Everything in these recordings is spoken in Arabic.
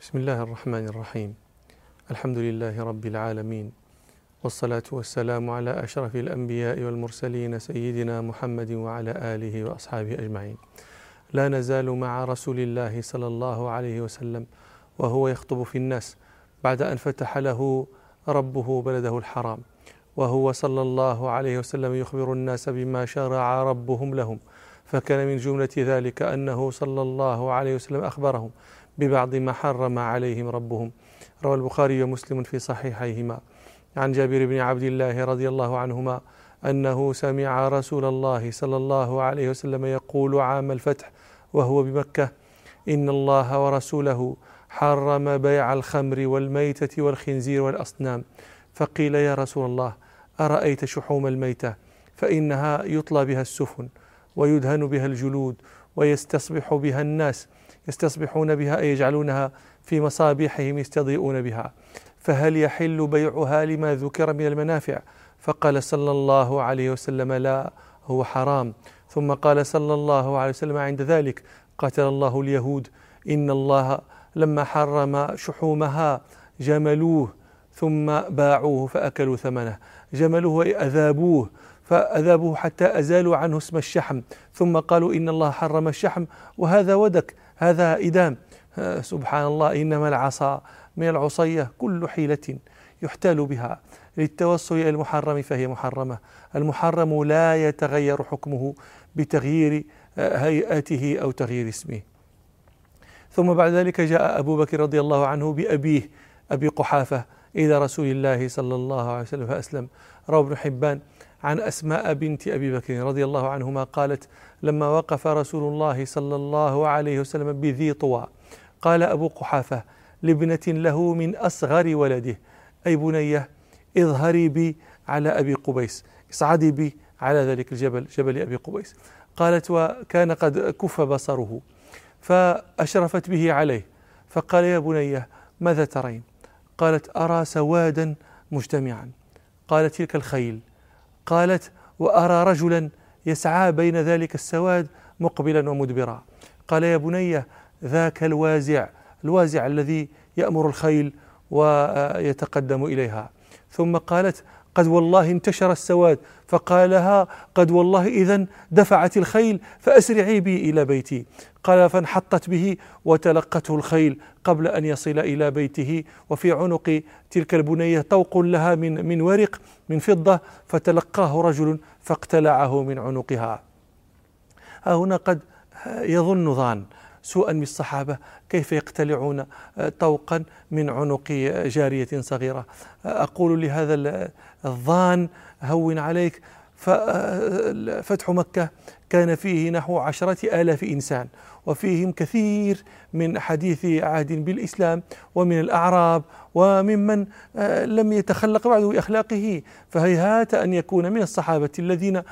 بسم الله الرحمن الرحيم. الحمد لله رب العالمين. والصلاة والسلام على أشرف الأنبياء والمرسلين سيدنا محمد وعلى آله وأصحابه أجمعين. لا نزال مع رسول الله صلى الله عليه وسلم وهو يخطب في الناس بعد أن فتح له ربه بلده الحرام. وهو صلى الله عليه وسلم يخبر الناس بما شرع ربهم لهم. فكان من جملة ذلك أنه صلى الله عليه وسلم أخبرهم ببعض ما حرم عليهم ربهم. روى البخاري ومسلم في صحيحيهما. عن جابر بن عبد الله رضي الله عنهما أنه سمع رسول الله صلى الله عليه وسلم يقول عام الفتح وهو بمكة إن الله ورسوله حرم بيع الخمر والميتة والخنزير والأصنام. فقيل يا رسول الله أرأيت شحوم الميتة؟ فإنها يطلى بها السفن. ويدهن بها الجلود ويستصبح بها الناس يستصبحون بها أي يجعلونها في مصابيحهم يستضيئون بها. فهل يحل بيعها لما ذكر من المنافع؟ فقال صلى الله عليه وسلم لا هو حرام. ثم قال صلى الله عليه وسلم عند ذلك قتل الله اليهود إن الله لما حرم شحومها جملوه ثم باعوه فأكلوا ثمنه. جملوه أي أذابوه فأذابوه حتى أزالوا عنه اسم الشحم. ثم قالوا إن الله حرم الشحم وهذا ودك هذا إدام. سبحان الله إنما العصا من العصية كل حيلة يحتال بها. للتوصل إلى المحرم فهي محرمة. المحرم لا يتغير حكمه بتغيير هيئته أو تغيير اسمه. ثم بعد ذلك جاء أبو بكر رضي الله عنه بأبيه أبي قحافة إلى رسول الله صلى الله عليه وسلم فأسلم. روى ابن حبان. عن أسماء بنت أبي بكر رضي الله عنهما قالت لما وقف رسول الله صلى الله عليه وسلم بذي طوى قال أبو قحافة لابنة له من أصغر ولده. أي بنية اظهري بي على أبي قبيس اصعدي بي على ذلك الجبل جبل أبي قبيس. قالت وكان قد كف بصره فأشرفت به عليه. فقال يا بنية ماذا ترين؟ قالت أرى سوادا مجتمعا. قالت تلك الخيل. قالت وأرى رجلا يسعى بين ذلك السواد مقبلا ومدبرا. قال يا بني ذاك الوازع الوازع الذي يأمر الخيل ويتقدم إليها. ثم قالت قد والله انتشر السواد فقال لها قد والله إذا دفعت الخيل فأسرعي بي إلى بيتي. قال فانحطت به وتلقته الخيل قبل أن يصل إلى بيته وفي عنق تلك البنية طوق لها من من ورق من فضة فتلقاه رجل فاقتلعه من عنقها. ها هنا قد يظن ظان. سوءا بالصحابة كيف يقتلعون طوقا من عنق جارية صغيرة. أقول لهذا الظان هون عليك. فتح مكة كان فيه نحو عشرة آلاف إنسان وفيهم كثير من حديث عهد بالإسلام ومن الأعراب وممن لم يتخلق بعد بأخلاقه فهيهات أن يكون من الصحابة الذين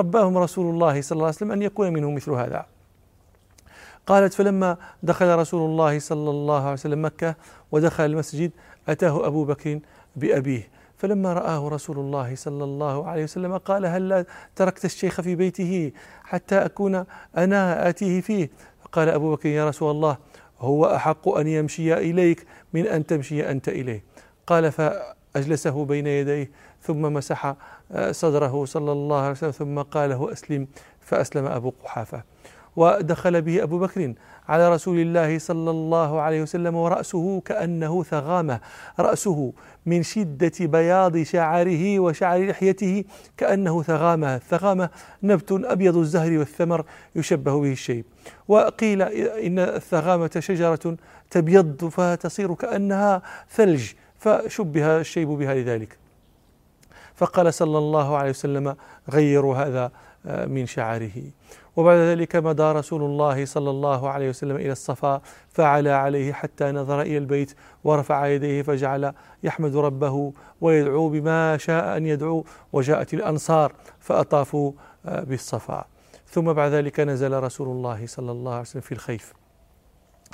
رباهم رسول الله صلى الله عليه وسلم أن يكون منهم مثل هذا. قالت فلما دخل رسول الله صلى الله عليه وسلم مكة ودخل المسجد أتاه أبو بكر بأبيه. فلما رآه رسول الله صلى الله عليه وسلم قال هل تركت الشيخ في بيته حتى أكون أنا آتيه فيه؟ فقال أبو بكر يا رسول الله هو أحق أن يمشي إليك من أن تمشي أنت إليه. قال فأجلسه بين يديه ثم مسح صدره صلى الله عليه وسلم ثم قال له أسلم. فأسلم أبو قحافة. ودخل به أبو بكر على رسول الله صلى الله عليه وسلم ورأسه كأنه ثغامة. رأسه من شدة بياض شعره وشعر لحيته كأنه ثغامة. الثغامة نبت أبيض الزهر والثمر يشبه به الشيب. وقيل إن الثغامة شجرة تبيض فتصير كأنها ثلج فشبه الشيب بها لذلك. فقال صلى الله عليه وسلم غيروا هذا. من شعره. وبعد ذلك مضى رسول الله صلى الله عليه وسلم إلى الصفا فعلى عليه حتى نظر إلى البيت ورفع يديه فجعل يحمد ربه ويدعو بما شاء أن يدعو وجاءت الأنصار فأطافوا آه، بالصفا. ثم بعد ذلك نزل رسول الله صلى الله عليه وسلم في الخيف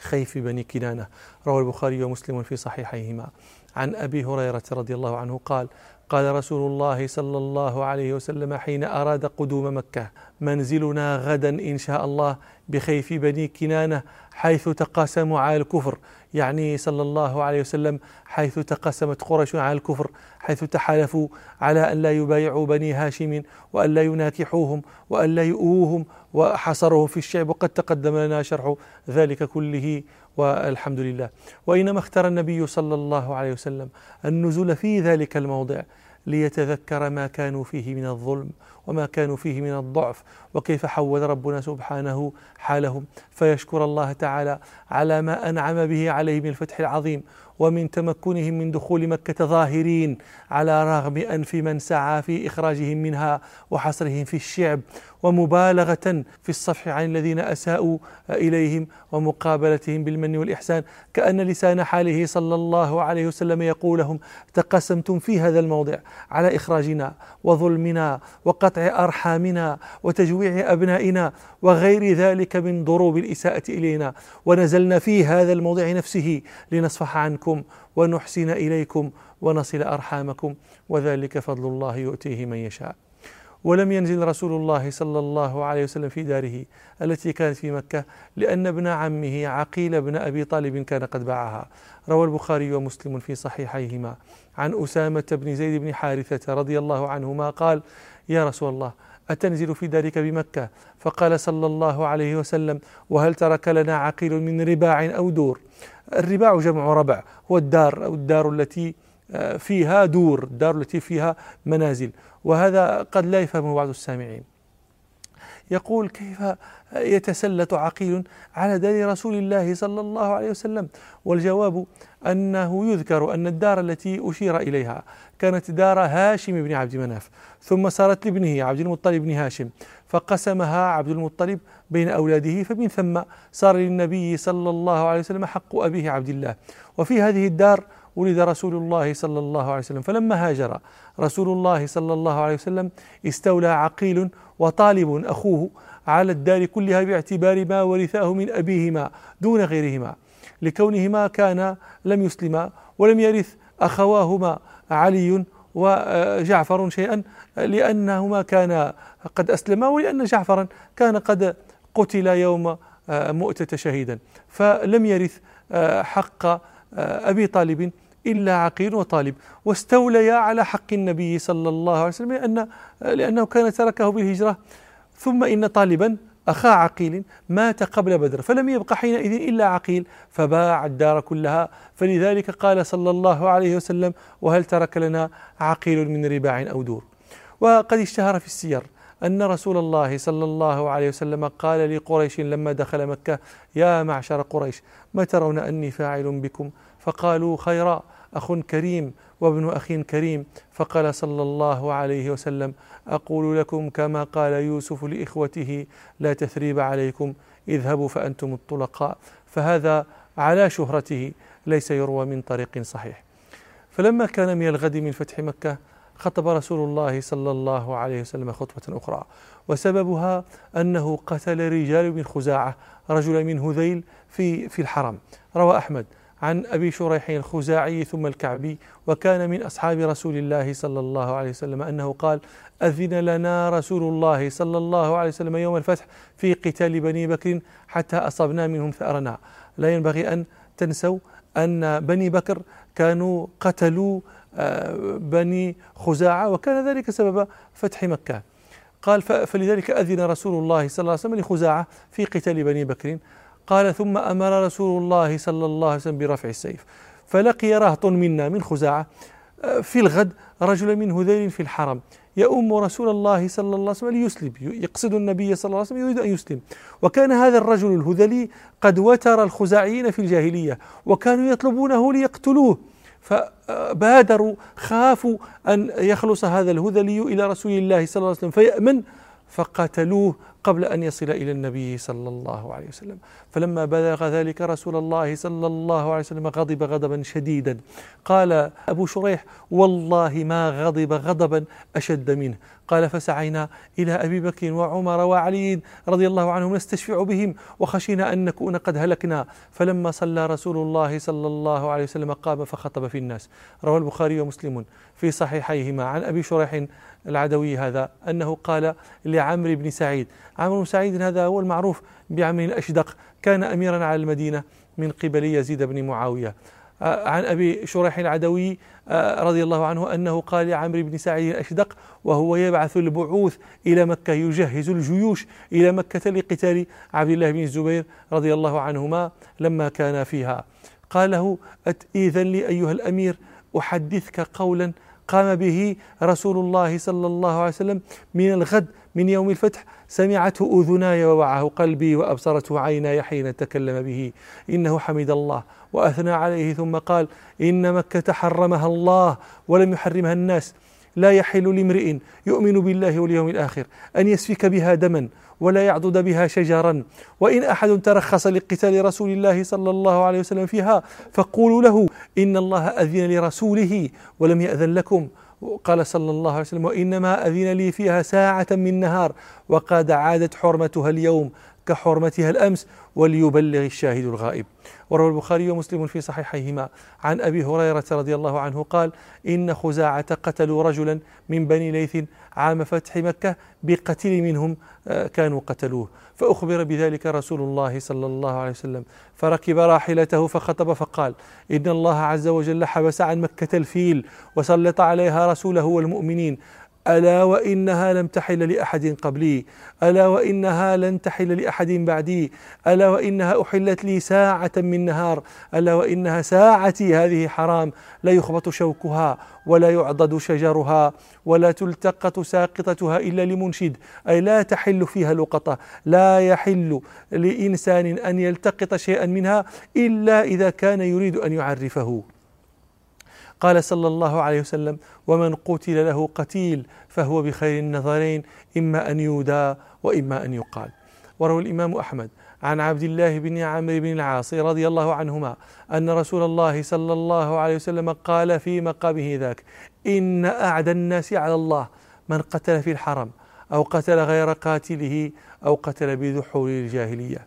خيف بني كنانة. روى البخاري ومسلم في صحيحيهما. عن أبي هريرة رضي الله عنه قال قال رسول الله صلى الله عليه وسلم حين أراد قدوم مكة منزلنا غدا إن شاء الله بخيف بني كنانة حيث تقاسموا على الكفر. يعني صلى الله عليه وسلم حيث تقسمت قريش على الكفر حيث تحالفوا على أن لا يبايعوا بني هاشم وأن لا يناكحوهم وأن لا يؤوهم وحصرهم في الشعب وقد تقدم لنا شرح ذلك كله. والحمد لله. وإنما اختار النبي صلى الله عليه وسلم النزول في ذلك الموضع ليتذكر ما كانوا فيه من الظلم وما كانوا فيه من الضعف وكيف حول ربنا سبحانه حالهم. فيشكر الله تعالى على ما أنعم به عليه من الفتح العظيم ومن تمكنهم من دخول مكة ظاهرين على رغم أنف من سعى في إخراجهم منها وحصرهم في الشعب ومبالغة في الصفح عن الذين أساءوا إليهم ومقابلتهم بالمن والإحسان كأن لسان حاله صلى الله عليه وسلم يقول لهم تقسمتم في هذا الموضع على إخراجنا وظلمنا وقطع أرحامنا وتجويع أبنائنا وغير ذلك من ضروب الإساءة إلينا ونزلنا في هذا الموضع نفسه لنصفح عنكم ونحسن إليكم ونصل أرحامكم وذلك فضل الله يؤتيه من يشاء. ولم ينزل رسول الله صلى الله عليه وسلم في داره التي كانت في مكة لأن ابن عمه عقيل بن أبي طالب كان قد باعها. روى البخاري ومسلم في صحيحيهما. عن أسامة بن زيد بن حارثة رضي الله عنهما قال يا رسول الله أتنزل في دارك بمكة؟ فقال صلى الله عليه وسلم وهل ترك لنا عقيل من رباع أو دور؟ الرباع جمع ربع. هو الدار أو الدار التي آه، فيها دور الدار التي فيها منازل. وهذا قد لا يفهمه بعض السامعين. يقول كيف يتسلط عقيل على دار رسول الله صلى الله عليه وسلم؟ والجواب أنه يذكر أن الدار التي أشير إليها كانت دار هاشم بن عبد مناف ثم صارت لابنه عبد المطلب بن هاشم فقسمها عبد المطلب بين أولاده فمن ثم صار للنبي صلى الله عليه وسلم حق أبيه عبد الله. وفي هذه الدار ولد رسول الله صلى الله عليه وسلم. فلما هاجر رسول الله صلى الله عليه وسلم استولى عقيل وطالب أخوه على الدار كلها باعتبار ما ورثاه من أبيهما دون غيرهما. لكونهما كان لم يسلما ولم يرث أخواهما علي وجعفر شيئا لأنهما كانا قد أسلما ولأن جعفرا كان قد قتل يوم مؤتة شهيدا. فلم يرث حق أبي طالب إلا عقيل وطالب. واستوليا على حق النبي صلى الله عليه وسلم لأن لأنه كان تركه بالهجرة. ثم إن طالبا أخا عقيل مات قبل بدر فلم يبق حينئذ إلا عقيل فباع الدار كلها. فلذلك قال صلى الله عليه وسلم وهل ترك لنا عقيل من رباع أو دور؟ وقد اشتهر في السير. أن رسول الله صلى الله عليه وسلم قال لقريش لما دخل مكة يا معشر قريش ما ترون أني فاعل بكم؟ فقالوا خيرا أخ كريم وابن أخ كريم. فقال صلى الله عليه وسلم أقول لكم كما قال يوسف لإخوته لا تثريب عليكم اذهبوا فأنتم الطلقاء. فهذا على شهرته ليس يروى من طريق صحيح. فلما كان من الغد من فتح مكة خطب رسول الله صلى الله عليه وسلم خطبة أخرى. وسببها أنه قتل رجال من خزاعة رجل من هذيل في في الحرم. روى أحمد عن أبي شريح الخزاعي ثم الكعبي وكان من أصحاب رسول الله صلى الله عليه وسلم أنه قال أذن لنا رسول الله صلى الله عليه وسلم يوم الفتح في قتال بني بكر حتى أصبنا منهم ثأرنا لا ينبغي أن تنسوا أن بني بكر كانوا قتلوا بني خزاعة وكان ذلك سبب فتح مكة. قال فلذلك أذن رسول الله صلى الله عليه وسلم لخزاعة في قتال بني بكر. قال ثم أمر رسول الله صلى الله عليه وسلم برفع السيف. فلقي رهط منا من خزاعة آه، في الغد رجل من هذيل في الحرم. يؤم رسول الله صلى الله عليه وسلم ليسلم يقصد النبي صلى الله عليه وسلم يريد أن يسلم. وكان هذا الرجل الهذلي قد وتر الخزاعيين في الجاهلية وكانوا يطلبونه ليقتلوه. فبادروا خافوا أن يخلص هذا الهذلي إلى رسول الله صلى الله عليه وسلم فيأمن فقتلوه قبل أن يصل إلى النبي صلى الله عليه وسلم. فلما بلغ ذلك رسول الله صلى الله عليه وسلم غضب غضبا شديدا. قال أبو شريح والله ما غضب غضبا أشد منه. قال فسعينا إلى أبي بكر وعمر وعلي رضي الله عنهم نستشفع بهم وخشينا أن نكون قد هلكنا. فلما صلى رسول الله صلى الله عليه وسلم قام فخطب في الناس. روى البخاري ومسلم في صحيحيهما. عن أبي شريح العدوي هذا أنه قال لعمرو بن سعيد عمرو بن سعيد هذا هو المعروف بعمرو الأشدق كان أميرا على المدينة من قبل يزيد بن معاوية. عن أبي شريح العدوي آه، رضي الله عنه أنه قال لعمرو بن سعيد الأشدق وهو يبعث البعوث إلى مكة يجهز الجيوش إلى مكة لقتال عبد الله بن الزبير رضي الله عنهما لما كان فيها. قال له إذن لي أيها الأمير أحدثك قولا قام به رسول الله صلى الله عليه وسلم من الغد من يوم الفتح سمعته أذناي ووعاه قلبي وأبصرته عيناي حين تكلم به. إنه حمد الله. وأثنى عليه ثم قال إن مكة حرمها الله ولم يحرمها الناس. لا يحل لامرئ يؤمن بالله واليوم الآخر أن يسفك بها دما ولا يعضد بها شجرا. وإن أحد ترخص لقتال رسول الله صلى الله عليه وسلم فيها فقولوا له إن الله أذن لرسوله ولم يأذن لكم. قال صلى الله عليه وسلم وإنما أذن لي فيها ساعة من نهار وقد عادت حرمتها اليوم كحرمتها الأمس وليبلغ الشاهد الغائب. وروى البخاري ومسلم في صحيحيهما. عن أبي هريرة رضي الله عنه قال إن خزاعة قتلوا رجلا من بني ليث عام فتح مكة بقتل منهم كانوا قتلوه. فأخبر بذلك رسول الله صلى الله عليه وسلم. فركب راحلته فخطب فقال إن الله عز وجل حبس عن مكة الفيل وسلط عليها رسوله والمؤمنين. ألا وإنها لم تحل لأحد قبلي. ألا وإنها لن تحل لأحد بعدي. ألا وإنها أحلت لي ساعة من نهار. ألا وإنها ساعتي هذه حرام. لا يخبط شوكها ولا يعضد شجرها ولا تلتقط ساقطتها إلا لمنشد. أي لا تحل فيها لقطة. لا يحل لإنسان أن يلتقط شيئا منها إلا إذا كان يريد أن يعرفه. قال صلى الله عليه وسلم ومن قتل له قتيل فهو بخير النظرين إما أن يودى وإما أن يقال. وروى الإمام أحمد عن عبد الله بن عمرو بن العاص رضي الله عنهما أن رسول الله صلى الله عليه وسلم قال في مقامه ذاك إن أعدى الناس على الله من قتل في الحرم أو قتل غير قاتله أو قتل بذحول الجاهلية.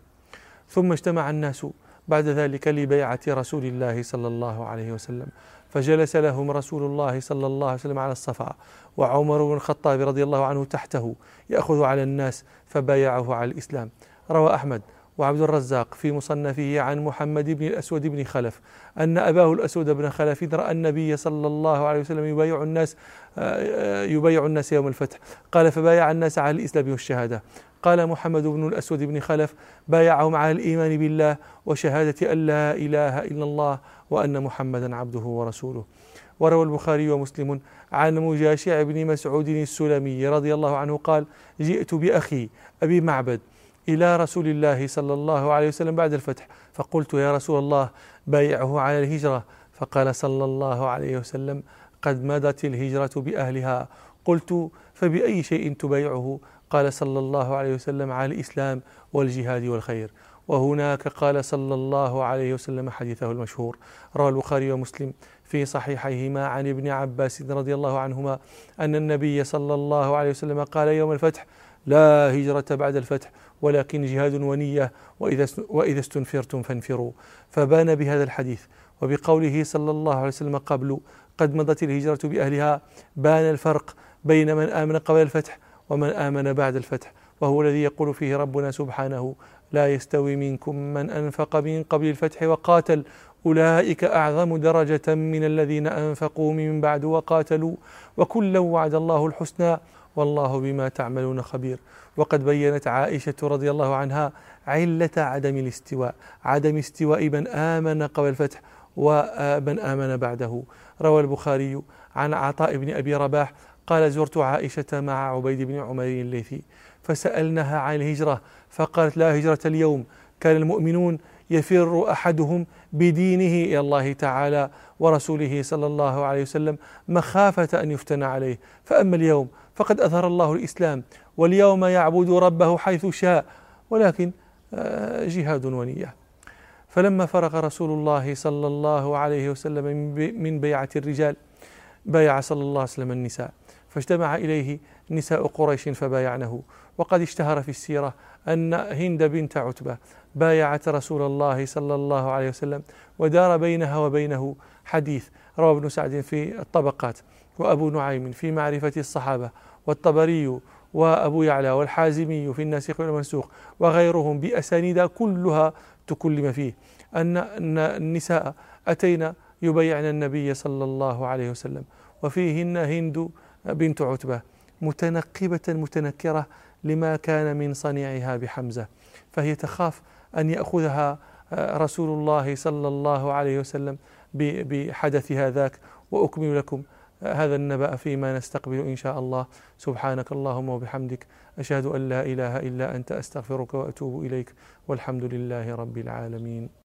ثم اجتمع الناس بعد ذلك لبيعة رسول الله صلى الله عليه وسلم. فجلس لهم رسول الله صلى الله عليه وسلم على الصفا وعمر بن الخطاب رضي الله عنه تحته يأخذ على الناس فبايعه على الإسلام. روى أحمد وعبد الرزاق في مصنفه عن محمد بن الأسود بن خلف أن أباه الأسود بن خلف رأى النبي صلى الله عليه وسلم يبايع الناس يبايع الناس يوم الفتح. قال فبايع الناس على الإسلام والشهادة قال محمد بن الأسود بن خلف بايعهم على الإيمان بالله وشهادة أن لا إله إلا الله وأن محمدا عبده ورسوله وروى البخاري ومسلم عن مجاشع بن مسعود السلمي رضي الله عنه قال جئت بأخي أبي معبد إلى رسول الله صلى الله عليه وسلم بعد الفتح. فقلت يا رسول الله بايعه على الهجرة. فقال صلى الله عليه وسلم قد مدت الهجرة بأهلها. قلت فبأي شيء تبايعه قال صلى الله عليه وسلم على الإسلام والجهاد والخير. وهناك قال صلى الله عليه وسلم حديثه المشهور. روى البخاري ومسلم. في صحيحيهما عن ابن عباس رضي الله عنهما أن النبي صلى الله عليه وسلم قال يوم الفتح لا هجرة بعد الفتح ولكن جهاد ونية وإذا وإذا استنفرتم فانفروا. فبان بهذا الحديث. وبقوله صلى الله عليه وسلم قبل قد مضت الهجرة بأهلها بان الفرق بين من آمن قبل الفتح ومن آمن بعد الفتح. وهو الذي يقول فيه ربنا سبحانه لا يستوي منكم من أنفق من قبل الفتح وقاتل. أولئك أعظم درجة من الذين أنفقوا من بعد وقاتلوا. وكلا وعد الله الحسنى والله بما تعملون خبير. وقد بينت عائشة رضي الله عنها علة عدم الاستواء عدم استواء من آمن قبل الفتح ومن آمن بعده. روى البخاري عن عطاء بن أبي رباح قال زرت عائشة مع عبيد بن عمر الليثي فسألناها عن الهجرة فقالت لا هجرة اليوم كان المؤمنون يفر أحدهم بدينه إلى الله تعالى ورسوله صلى الله عليه وسلم مخافة أن يفتن عليه. فأما اليوم فقد أظهر الله الإسلام واليوم يعبد ربه حيث شاء ولكن آه، جهاد ونية. فلما فرغ رسول الله صلى الله عليه وسلم من بيعة الرجال بايع صلى الله عليه وسلم النساء فاجتمع إليه نساء قريش فبايعنه. وقد اشتهر في السيرة أن هند بنت عتبة بايعت رسول الله صلى الله عليه وسلم ودار بينها وبينه حديث روى ابن سعد في الطبقات وأبو نعيم في معرفة الصحابة والطبري وأبو يعلى والحازمي في الناسخ والمنسوخ وغيرهم بأسانيد كلها تكلم فيه. أن النساء اتينا يبايعن النبي صلى الله عليه وسلم. وفيهن هند بنت عتبة متنقبة متنكرة لما كان من صنيعها بحمزة فهي تخاف أن يأخذها آه، رسول الله صلى الله عليه وسلم بحدثها ذاك. وأكمل لكم آه، هذا النبأ فيما نستقبل إن شاء الله. سبحانك اللهم وبحمدك أشهد أن لا إله إلا أنت أستغفرك وأتوب إليك والحمد لله رب العالمين.